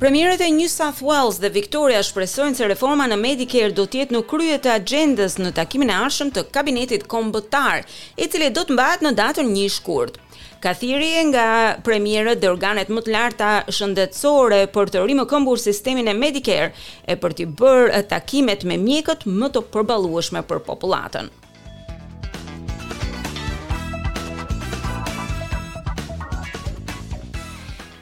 Premierët e New South Wales dhe Victoria shpresojnë se reforma në Medicare do të jetë në krye të agjendës në takimin e ardhshëm të kabinetit kombëtar, i cili do të mbahet në datën 1 shkurt. Ka thirrje nga premierët dhe organet më të larta shëndetësore për të rimëkëmbur sistemin e Medicare e për t'i bërë takimet me mjekët më të përballueshme për popullatën.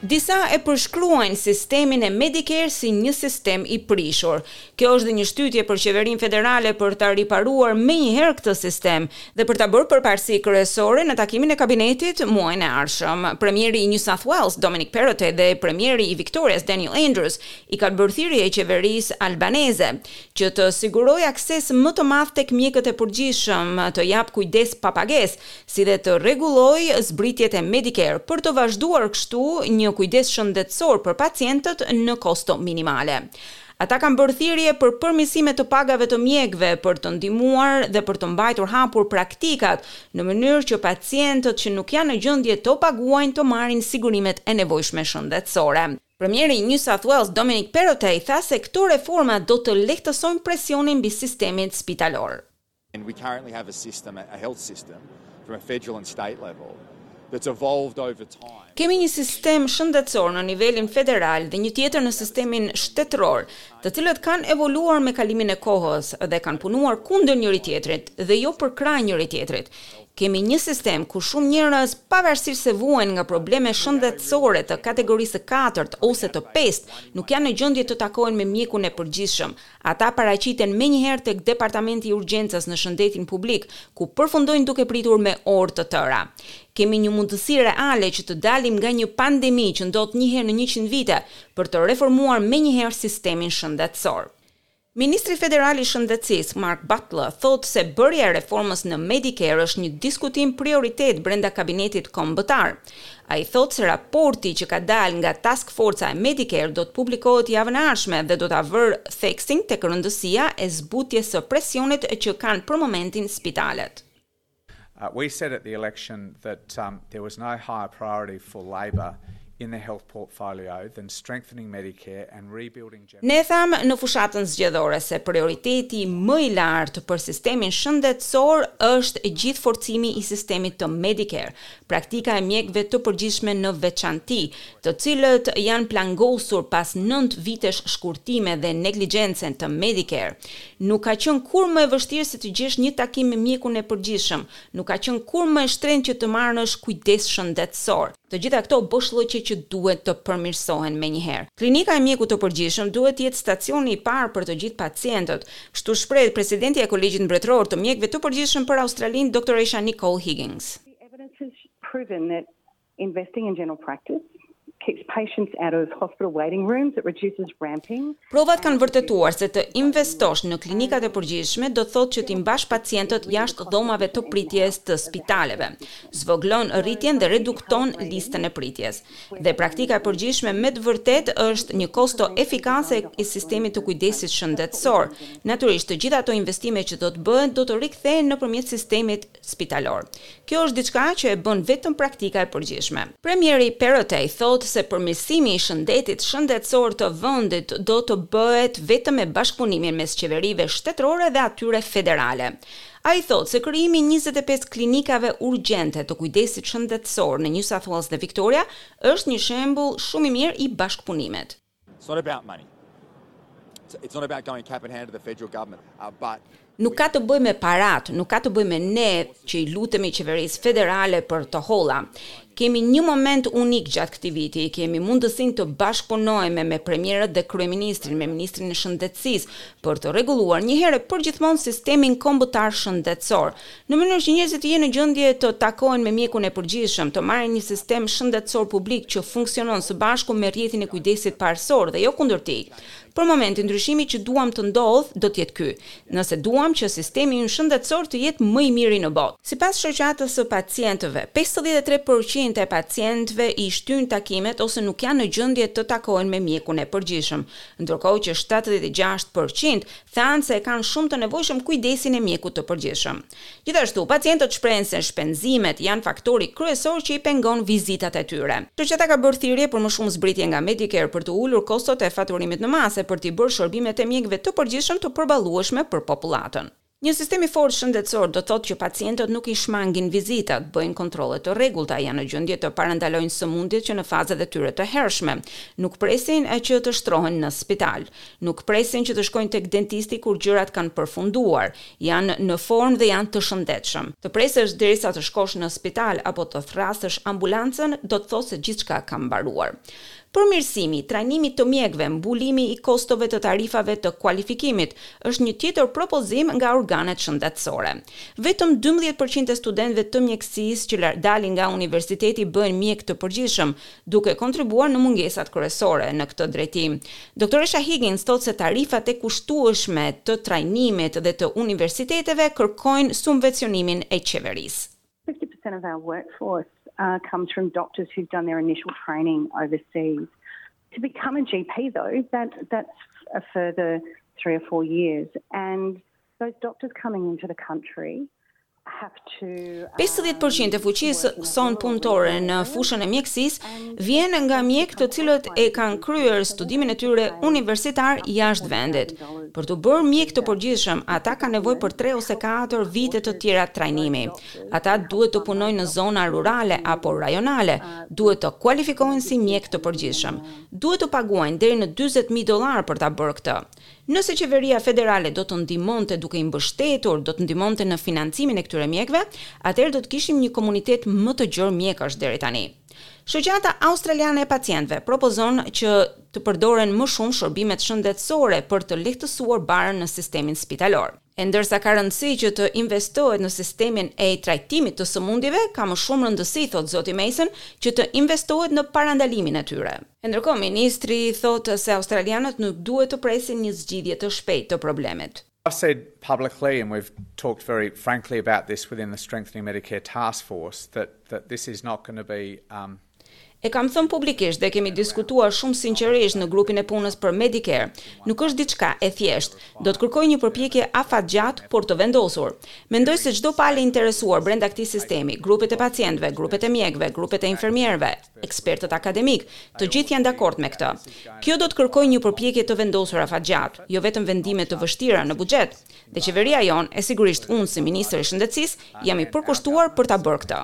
Disa e përshkruajnë sistemin e Medicare si një sistem i prishur. Kjo është dhe një shtytje për qeverinë federale për ta riparuar menjëherë këtë sistem dhe për ta bërë përparësi kryesore në takimin e kabinetit muajin e ardhshëm. Premieri i New South Wales, Dominic Perrottet dhe premieri i Victorias, Daniel Andrews, i kanë bërë thirrje qeverisë Albanese që të sigurojë akses më të madh tek mjekët e përgjithshëm, të japë kujdes pa pagesë, si dhe të rregullojë zbritjet e Medicare, për të vazhduar kështu një kujdes shëndetësor për pacientët në kosto minimale. Ata kanë bërë thirrje për përmirësime të pagave të mjekëve për të ndihmuar dhe për të mbajtur hapur praktikat në mënyrë që pacientët që nuk janë në gjendje të paguajnë të marrin sigurimet e nevojshme shëndetësore. Premieri i New South Wales, Dominic Perrottet, tha se këto reforma do të lehtësojnë presionin mbi sistemin spitalor. Kemi një sistem shëndetësor në nivelin federal dhe një tjetër në sistemin shtetëror, të cilët kanë evoluar me kalimin e kohës dhe kanë punuar kundër njëri-tjetrit dhe jo përkrah njëri-tjetrit. Kemi një sistem ku shumë njerëz, pavarësisht se vuajnë nga probleme shëndetësore të kategorisë së katërt ose të pestë, nuk janë në gjendje të takohen me mjekun e përgjithshëm. Ata paraqiten menjëherë tek Departamenti i Urgjencës në Shëndetin Publik, ku përfundojnë duke pritur me orë të tëra. Kemi një mundësi reale që të dalim nga një pandemi që ndodh një herë në njëqind vite, për të reformuar menjëherë sistemin shëndetësor. Ministri federal i Shëndetësisë, Mark Butler, thotë se bërja e reformës në Medicare është një diskutim prioritet brenda kabinetit kombëtar. Ai thotë se raporti që ka dalë nga Task Forca e Medicare do të publikohet javën e ardhshme dhe do ta vërë theksin tek rëndësia e zbutjes së presionit që kanë për momentin spitalet. We said at the election that there was no higher priority for Labor in the health portfolio than strengthening Medicare and rebuilding general. Ne thamë në fushatën zgjedhore se prioriteti më i lartë për sistemin shëndetësor është gjithë forcimi i sistemit të Medicare, Praktikat e mjekëve të përgjithshme në veçanti, të cilat janë plandosur pas nëntë vitesh shkurtime dhe negligjence të Medicare. Nuk ka qenë kurrë më e vështirë se të gjesh një takim me mjekun e përgjithshëm, nuk ka qenë kurrë më e shtrenjtë që të marrësh kujdes shëndetësor. Të gjitha këto boshllëqe që duhet të përmirësohen menjëherë. Klinika e mjekut të përgjithshëm duhet të jetë stacioni i parë për të gjithë pacientët, kështu shprehet presidentja e Kolegjit Mbretëror të Mjekëve të Përgjithshëm për Australinë, Doktoresha Nicole Higgins. Provat kanë vërtetuar se të investosh në klinikat e përgjithshme do të thotë që t'i mbash pacientët jashtë dhomave të pritjes të spitaleve, zvogëlon rritjen dhe redukton listën e pritjes. Dhe praktika e përgjithshme me të vërtetë është një kosto efikase e sistemit të kujdesit shëndetësor. Natyrisht, të gjitha ato investime që do të bëhen do të rikthehen nëpërmjet sistemit spitalor. Kjo është diçka që e bën vetëm praktika e përgjithshme. Premieri Perrottet thotë se përmirësimi i shëndetit shëndetësor të vendit do të bëhet vetëm me bashkëpunimin mes qeverive shtetërore dhe atyre federale. Ai thotë se krijimi i njëzet e pesë klinikave urgjente të kujdesit shëndetësor në New South Wales dhe Victoria është një shembull shumë i mirë i bashkëpunimit. Nuk ka të bëjë me paratë, nuk ka të bëjë me ne që i lutemi qeverisë federale për të holla. Kemi një moment unik gjatë këtij viti, kemi mundësinë të bashkëpunojmë me premierët dhe kryeministrin, me ministrin e Shëndetësisë për të rregulluar një herë e përgjithmonë sistemin kombëtar shëndetësor. në mënyrë që njerëzit të jenë në gjendje të takohen me mjekun e përgjithshëm, të marrin një sistem shëndetësor publik që funksionon së bashku me rrjetin e kujdesit parësor dhe jo kundër tij. Për momentin ndryshimi që duam të ndodhë do të jetë ky, nëse duam që sistemi ynë shëndetësor të jetë më i miri në botë. Sipas Shoqatës së Pacientëve, pesëdhjetë e tre për qind e pacientëve i shtyjnë takimet ose nuk janë në gjendje të takohen me mjekun e përgjithshëm, ndërkohë që shtatëdhjetë e gjashtë për qind thanë se e kanë shumë të nevojshëm kujdesin e mjekut të përgjithshëm. Gjithashtu, pacientët shprehen se shpenzimet janë faktori kryesor që i pengon vizitat e tyre. Shoqata ka bërë thirrje për më shumë zbritje nga Medicare për të ulur kostot e faturimit në masë e për t'i bërë shërbimet e mjekëve të përgjithshëm të përballueshme për popullatën. Një sistem i fortë shëndetësor do të thotë që pacientët nuk i shmangin vizitat, bëjnë kontrolle të rregullta, janë në gjendje të parandalojnë sëmundjet që në fazat e tyre të hershme, nuk presin që të shtrohen në spital. Nuk presin që të shkojnë tek dentisti kur gjërat kanë përfunduar, janë në formë dhe janë të shëndetshëm. Të presësh derisa të shkosh në spital apo të thërrasësh ambulancën do të thotë se gjithçka ka mbaruar. Përmirësimi i trajnimit të mjekëve, mbulimi i kostove të tarifave të kualifikimit, është një tjetër propozim nga organet shëndetësore. Vetëm dymbëdhjetë për qind e studentëve të mjekësisë që dalin nga universiteti bëhen mjekë të përgjithshëm, duke kontribuar në mungesat kryesore në këtë drejtim. Doktoresha Higgins thotë se tarifat e kushtueshme të trajnimit dhe të universiteteve kërkojnë subvencionimin e qeverisë. Fifty percent of our workforce comes from doctors who've done their initial training overseas. To become a GP though, that that's a further three or four years and Pesëdhjetë për qind e fuqisë sonë punëtore në fushën e mjekësisë vjen nga mjekë të cilët e kanë kryer studimin e tyre universitar jashtë vendit. Për t'u bërë mjekë të përgjithshëm, ata kanë nevojë për tre ose katër vite të tjera trajnimi. Ata duhet të punojnë në zona rurale apo rajonale, duhet të kualifikohen si mjekë të përgjithshëm. Duhet të paguajnë deri në dyzet mijë dollarë për ta bërë këtë. Nëse qeveria federale do të ndihmonte duke i mbështetur, do të ndihmonte në financimin e këtyre mjekëve, atëherë do të kishim një komunitet më të gjerë mjekësh deri tani. Shoqata Australiane e Pacientëve propozon që të përdoren më shumë shërbimet shëndetësore për të lehtësuar barrën në sistemin spitalor. E ndërsa ka rëndësi që të investohet në sistemin e trajtimit të sëmundjeve, ka më shumë rëndësi, thotë zoti Mason, që të investohet në parandalimin e tyre. E ndërkohë, ministri thotë se australianët nuk duhet të presin një zgjidhje të shpejtë të problemit. I've said publicly and we've talked very frankly about this within the Strengthening Medicare Task Force that that this is not going to be E kam thënë publikisht dhe kemi diskutuar shumë sinqerisht në grupin e punës për Medicare, nuk është diçka e thjeshtë. Do të kërkojë një përpjekje afatgjatë, por të vendosur. Mendoj se çdo palë e interesuar brenda këtij sistemi, grupet e pacientëve, grupet e mjekëve, grupet e infermierëve, ekspertët akademikë, të gjithë janë dakord me këtë. Kjo do të kërkojë një përpjekje të vendosur afatgjatë, jo vetëm vendime të vështira në buxhet. Dhe qeveria jonë, e sigurisht unë si ministër i Shëndetësisë, jam i përkushtuar për ta bërë këtë.